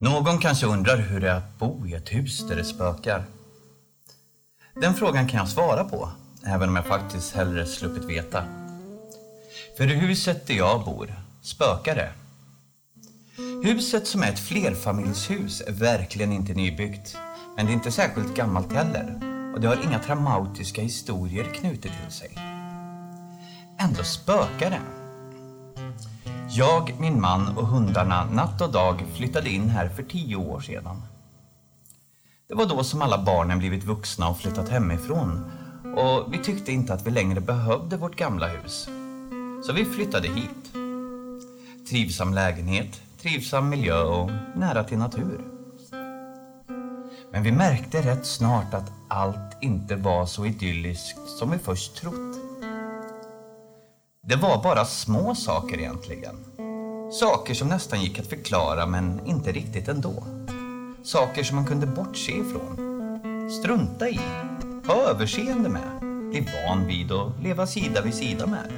Någon kanske undrar hur det är att bo i ett hus där det spökar. Den frågan kan jag svara på, även om jag faktiskt hellre sluppit veta. För i huset där jag bor spökar det. Huset som är ett flerfamiljshus är verkligen inte nybyggt. Men det är inte särskilt gammalt heller och det har inga traumatiska historier knutet till sig. Ändå spökar det. Jag, min man och hundarna natt och dag flyttade in här för tio år sedan. Det var då som alla barnen blivit vuxna och flyttat hemifrån och vi tyckte inte att vi längre behövde vårt gamla hus. Så vi flyttade hit. Trivsam lägenhet, trivsam miljö och nära till natur. Men vi märkte rätt snart att allt inte var så idylliskt som vi först trott. Det var bara små saker egentligen. Saker som nästan gick att förklara men inte riktigt ändå. Saker som man kunde bortse ifrån. Strunta i. Ha överseende med. Bli van vid och leva sida vid sida med.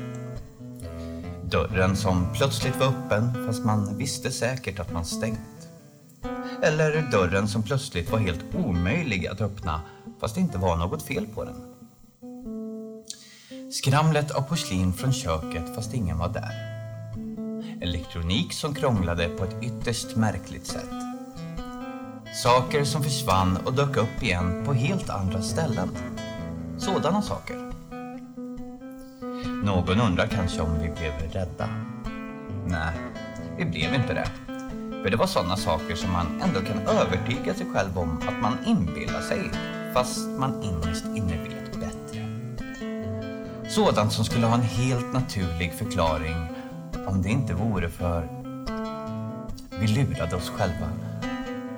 Dörren som plötsligt var öppen fast man visste säkert att man stängt. Eller dörren som plötsligt var helt omöjlig att öppna fast det inte var något fel på den. Skramlet av porslin från köket fast ingen var där. Elektronik som krånglade på ett ytterst märkligt sätt. Saker som försvann och dök upp igen på helt andra ställen. Sådana saker. Någon undrar kanske om vi blev rädda. Nej, vi blev inte det. För det var sådana saker som man ändå kan övertyga sig själv om att man inbillar sig fast man innerst inne vet. Sådant som skulle ha en helt naturlig förklaring om det inte vore för vi lurade oss själva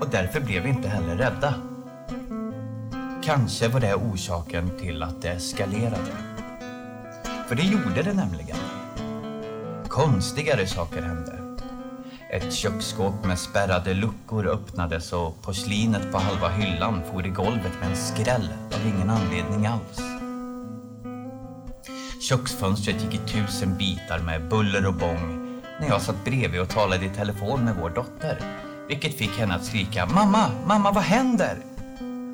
och därför blev vi inte heller rädda. Kanske var det orsaken till att det eskalerade. För det gjorde det nämligen. Konstigare saker hände. Ett köksskåp med spärrade luckor öppnades och porslinet på halva hyllan for i golvet med en skräll av ingen anledning alls. Köksfönstret gick i tusen bitar med buller och bång när jag satt bredvid och talade i telefon med vår dotter. Vilket fick henne att skrika Mamma, mamma vad händer?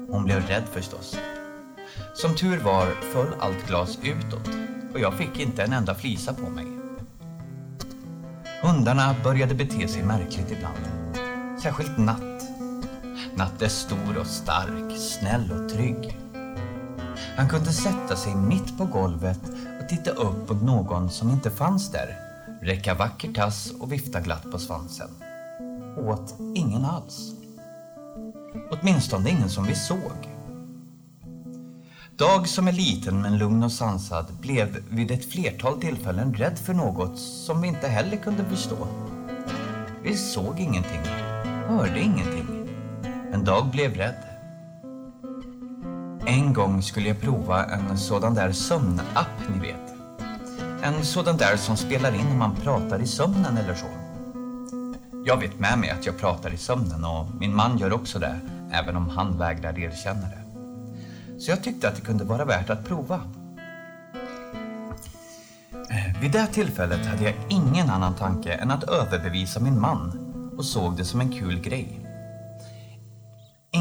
Hon blev rädd förstås. Som tur var föll allt glas utåt och jag fick inte en enda flisa på mig. Hundarna började bete sig märkligt ibland. Särskilt Natt. Natt är stor och stark, snäll och trygg. Han kunde sätta sig mitt på golvet titta upp mot någon som inte fanns där, räcka vacker tass och vifta glatt på svansen. Åt ingen alls. Åtminstone ingen som vi såg. Dag som är liten men lugn och sansad blev vid ett flertal tillfällen rädd för något som vi inte heller kunde förstå. Vi såg ingenting, hörde ingenting. Men Dag blev rädd. En gång skulle jag prova en sådan där sömnapp, ni vet. En sådan där som spelar in när man pratar i sömnen eller så. Jag vet med mig att jag pratar i sömnen och min man gör också det, även om han vägrar erkänna det. Så jag tyckte att det kunde vara värt att prova. Eh, vid det tillfället hade jag ingen annan tanke än att överbevisa min man och såg det som en kul grej.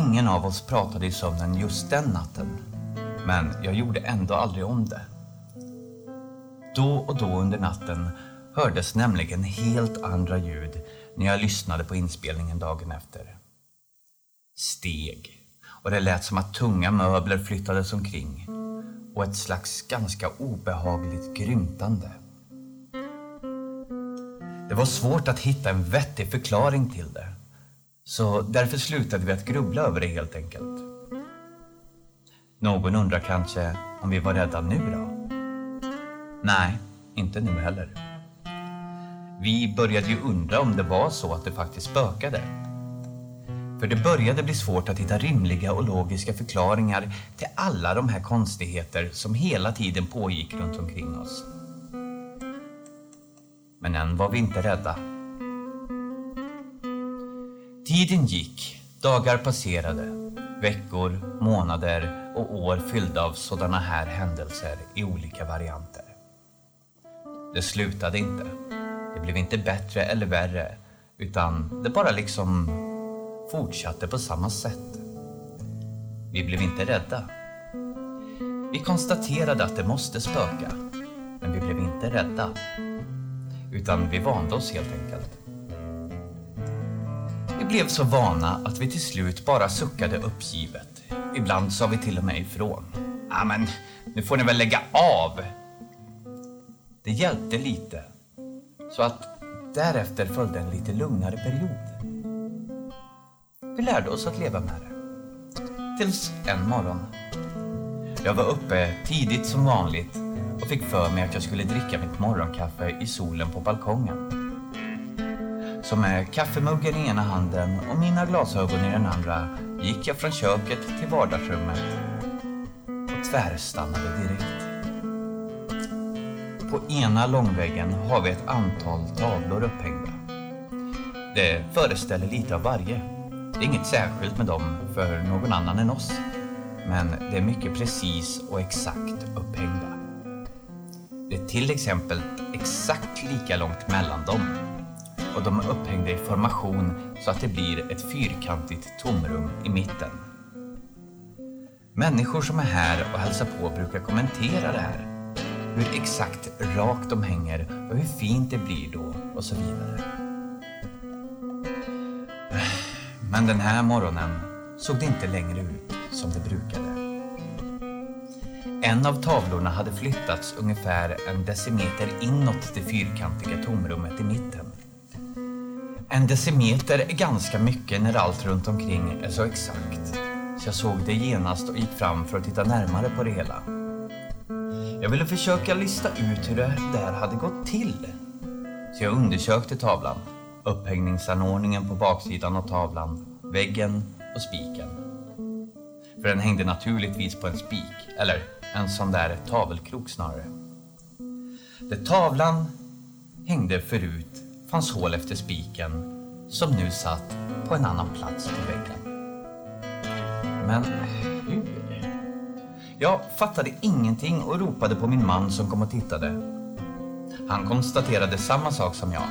Ingen av oss pratade i sömnen just den natten. Men jag gjorde ändå aldrig om det. Då och då under natten hördes nämligen helt andra ljud när jag lyssnade på inspelningen dagen efter. Steg och det lät som att tunga möbler flyttades omkring och ett slags ganska obehagligt grymtande. Det var svårt att hitta en vettig förklaring till det. Så därför slutade vi att grubbla över det helt enkelt. Någon undrar kanske om vi var rädda nu då? Nej, inte nu heller. Vi började ju undra om det var så att det faktiskt spökade. För det började bli svårt att hitta rimliga och logiska förklaringar till alla de här konstigheter som hela tiden pågick runt omkring oss. Men än var vi inte rädda. Tiden gick, dagar passerade, veckor, månader och år fyllda av sådana här händelser i olika varianter. Det slutade inte. Det blev inte bättre eller värre, utan det bara liksom fortsatte på samma sätt. Vi blev inte rädda. Vi konstaterade att det måste spöka, men vi blev inte rädda. Utan vi vande oss helt enkelt. Vi blev så vana att vi till slut bara suckade uppgivet. Ibland sa vi till och med ifrån. Ja, men nu får ni väl lägga av. Det hjälpte lite. Så att därefter följde en lite lugnare period. Vi lärde oss att leva med det. Tills en morgon. Jag var uppe tidigt som vanligt och fick för mig att jag skulle dricka mitt morgonkaffe i solen på balkongen. Så med kaffemuggen i ena handen och mina glasögon i den andra gick jag från köket till vardagsrummet och tvärstannade direkt. På ena långväggen har vi ett antal tavlor upphängda. Det föreställer lite av varje. Det är inget särskilt med dem för någon annan än oss. Men det är mycket precis och exakt upphängda. Det är till exempel exakt lika långt mellan dem. Och de är upphängda i formation så att det blir ett fyrkantigt tomrum i mitten. Människor som är här och hälsar på brukar kommentera det här. Hur exakt rakt de hänger och hur fint det blir då och så vidare. Men den här morgonen såg det inte längre ut som det brukade. En av tavlorna hade flyttats ungefär en decimeter inåt det fyrkantiga tomrummet i mitten. En decimeter är ganska mycket när allt runt omkring är så exakt. Så jag såg det genast och gick fram för att titta närmare på det hela. Jag ville försöka lista ut hur det där hade gått till. Så jag undersökte tavlan, upphängningsanordningen på baksidan av tavlan, väggen och spiken. För den hängde naturligtvis på en spik, eller en sån där tavelkrok snarare. Där tavlan hängde förut fanns hål efter spiken som nu satt på en annan plats på väggen. Men hur? Jag fattade ingenting och ropade på min man som kom och tittade. Han konstaterade samma sak som jag.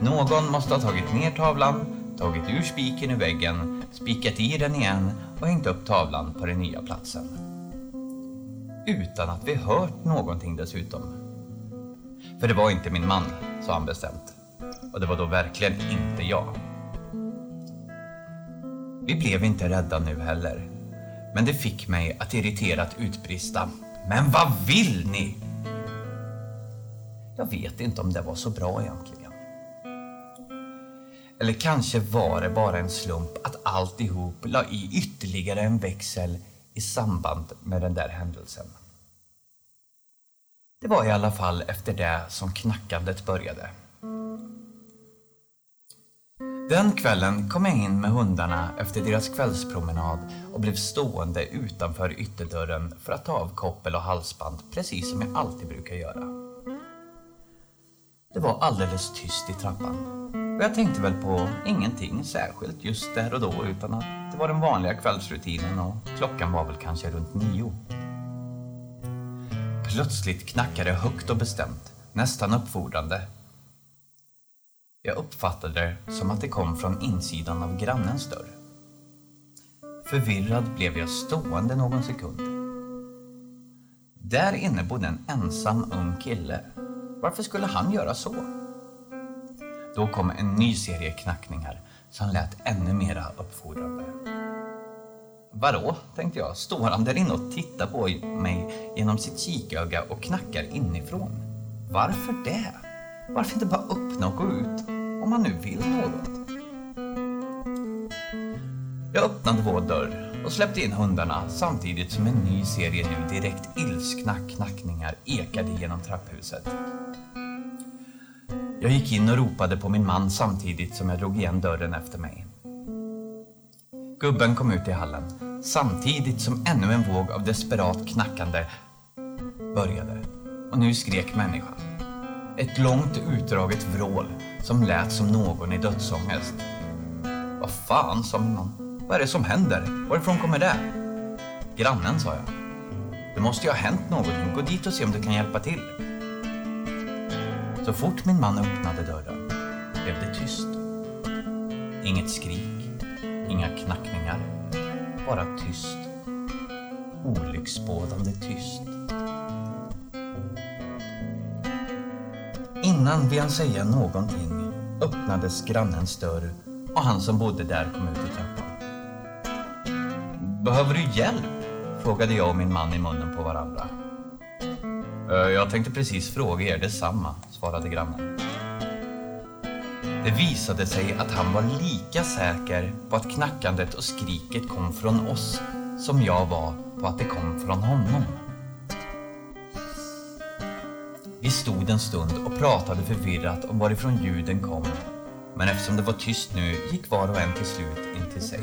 Någon måste ha tagit ner tavlan, tagit ur spiken ur väggen, spikat i den igen och hängt upp tavlan på den nya platsen. Utan att vi hört någonting dessutom. För det var inte min man, sa han bestämt. Och det var då verkligen inte jag. Vi blev inte rädda nu heller. Men det fick mig att irriterat utbrista. Men vad vill ni? Jag vet inte om det var så bra egentligen. Eller kanske var det bara en slump att alltihop la i ytterligare en växel i samband med den där händelsen. Det var i alla fall efter det som knackandet började. Den kvällen kom jag in med hundarna efter deras kvällspromenad och blev stående utanför ytterdörren för att ta av koppel och halsband precis som jag alltid brukar göra. Det var alldeles tyst i trappan och jag tänkte väl på ingenting särskilt just där och då utan att det var den vanliga kvällsrutinen och klockan var väl kanske runt nio. Plötsligt knackade det högt och bestämt, nästan uppfordrande jag uppfattade det som att det kom från insidan av grannens dörr. Förvirrad blev jag stående någon sekund. Där inne bodde en ensam ung kille. Varför skulle han göra så? Då kom en ny serie knackningar som lät ännu mera uppfordrande. Vadå, tänkte jag. Står han där inne och tittar på mig genom sitt kiköga och knackar inifrån? Varför det? Varför inte bara öppna och gå ut? Om man nu vill något. Jag öppnade vår dörr och släppte in hundarna samtidigt som en ny serie nu direkt ilskna knackningar ekade genom trapphuset. Jag gick in och ropade på min man samtidigt som jag drog igen dörren efter mig. Gubben kom ut i hallen samtidigt som ännu en våg av desperat knackande började. Och nu skrek människan. Ett långt utdraget vrål som lät som någon i dödsångest. Vad fan, sa min man. Vad är det som händer? Varifrån kommer det? Grannen, sa jag. Det måste ju ha hänt någonting. Gå dit och se om du kan hjälpa till. Så fort min man öppnade dörren blev det tyst. Inget skrik, Inga knackningar. Bara tyst. Olycksbådande tyst. Innan vi hann säga någonting öppnades grannens dörr och han som bodde där kom ut i trappan. Behöver du hjälp? frågade jag och min man i munnen på varandra. Eh, jag tänkte precis fråga er detsamma, svarade grannen. Det visade sig att han var lika säker på att knackandet och skriket kom från oss som jag var på att det kom från honom. Vi stod en stund och pratade förvirrat om varifrån ljuden kom. Men eftersom det var tyst nu gick var och en till slut in till sig.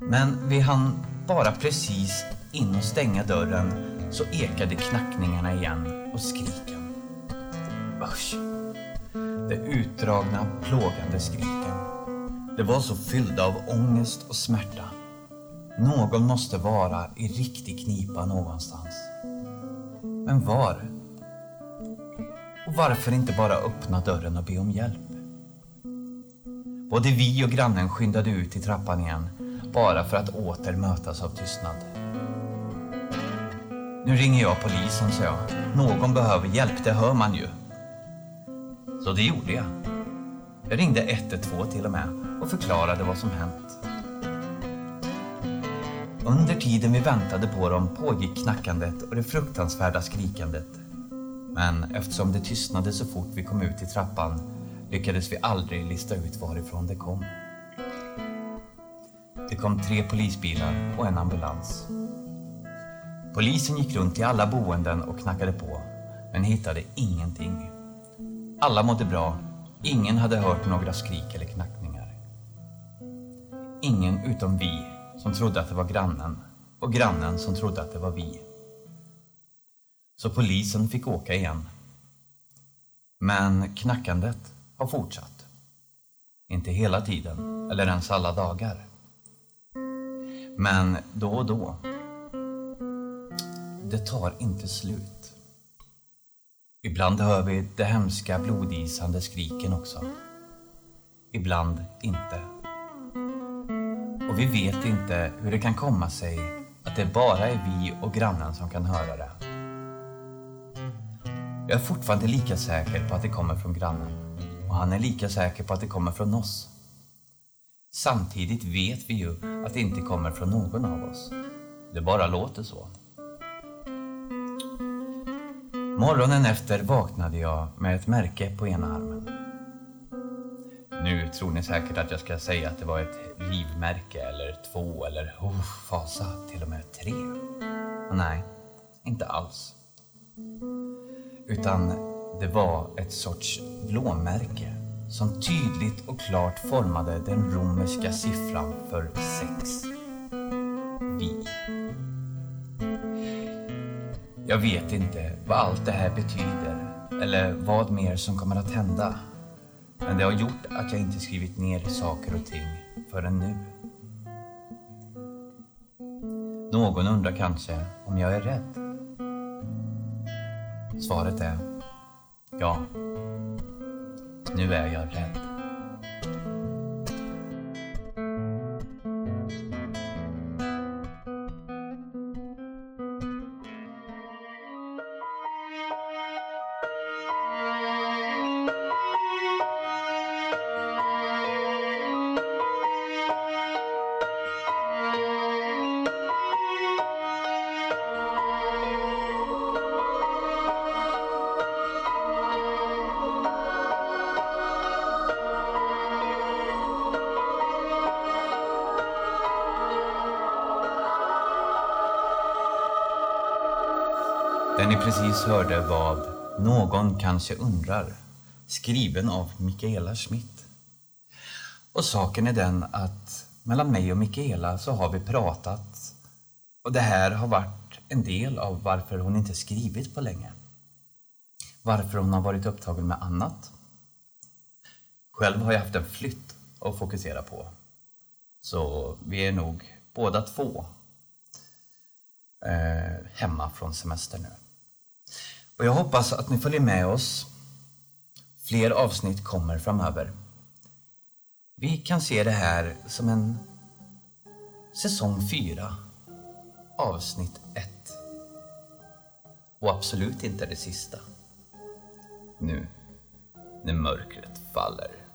Men vi hann bara precis in och stänga dörren så ekade knackningarna igen och skriken. Usch! De utdragna, plågande skriken. Det var så fyllda av ångest och smärta. Någon måste vara i riktig knipa någonstans. Men var? Och varför inte bara öppna dörren och be om hjälp? Både vi och grannen skyndade ut i trappan igen, bara för att åter mötas av tystnad. Nu ringer jag polisen, sa jag. Någon behöver hjälp, det hör man ju. Så det gjorde jag. Jag ringde 112 till och med och förklarade vad som hänt. Under tiden vi väntade på dem pågick knackandet och det fruktansvärda skrikandet. Men eftersom det tystnade så fort vi kom ut i trappan lyckades vi aldrig lista ut varifrån det kom. Det kom tre polisbilar och en ambulans. Polisen gick runt i alla boenden och knackade på, men hittade ingenting. Alla mådde bra, ingen hade hört några skrik eller knackningar. Ingen utom vi som trodde att det var grannen och grannen som trodde att det var vi. Så polisen fick åka igen. Men knackandet har fortsatt. Inte hela tiden, eller ens alla dagar. Men då och då. Det tar inte slut. Ibland hör vi de hemska blodisande skriken också. Ibland inte. Och vi vet inte hur det kan komma sig att det bara är vi och grannen som kan höra det. Jag är fortfarande lika säker på att det kommer från grannen och han är lika säker på att det kommer från oss. Samtidigt vet vi ju att det inte kommer från någon av oss. Det bara låter så. Morgonen efter vaknade jag med ett märke på ena armen. Nu tror ni säkert att jag ska säga att det var ett livmärke eller två eller oh, fasa, till och med tre. Men nej, inte alls. Utan det var ett sorts blåmärke som tydligt och klart formade den romerska siffran för sex. Vi. Jag vet inte vad allt det här betyder eller vad mer som kommer att hända. Men det har gjort att jag inte skrivit ner saker och ting förrän nu. Någon undrar kanske om jag är rädd. Svaret är ja. Nu är jag rädd. Det ni precis hörde var Någon kanske undrar, skriven av Mikaela Schmidt. Och saken är den att mellan mig och Mikaela så har vi pratat och det här har varit en del av varför hon inte skrivit på länge. Varför hon har varit upptagen med annat. Själv har jag haft en flytt att fokusera på. Så vi är nog båda två eh, hemma från semester nu. Och jag hoppas att ni följer med oss. Fler avsnitt kommer framöver. Vi kan se det här som en säsong 4, avsnitt 1. Och absolut inte det sista. Nu, när mörkret faller.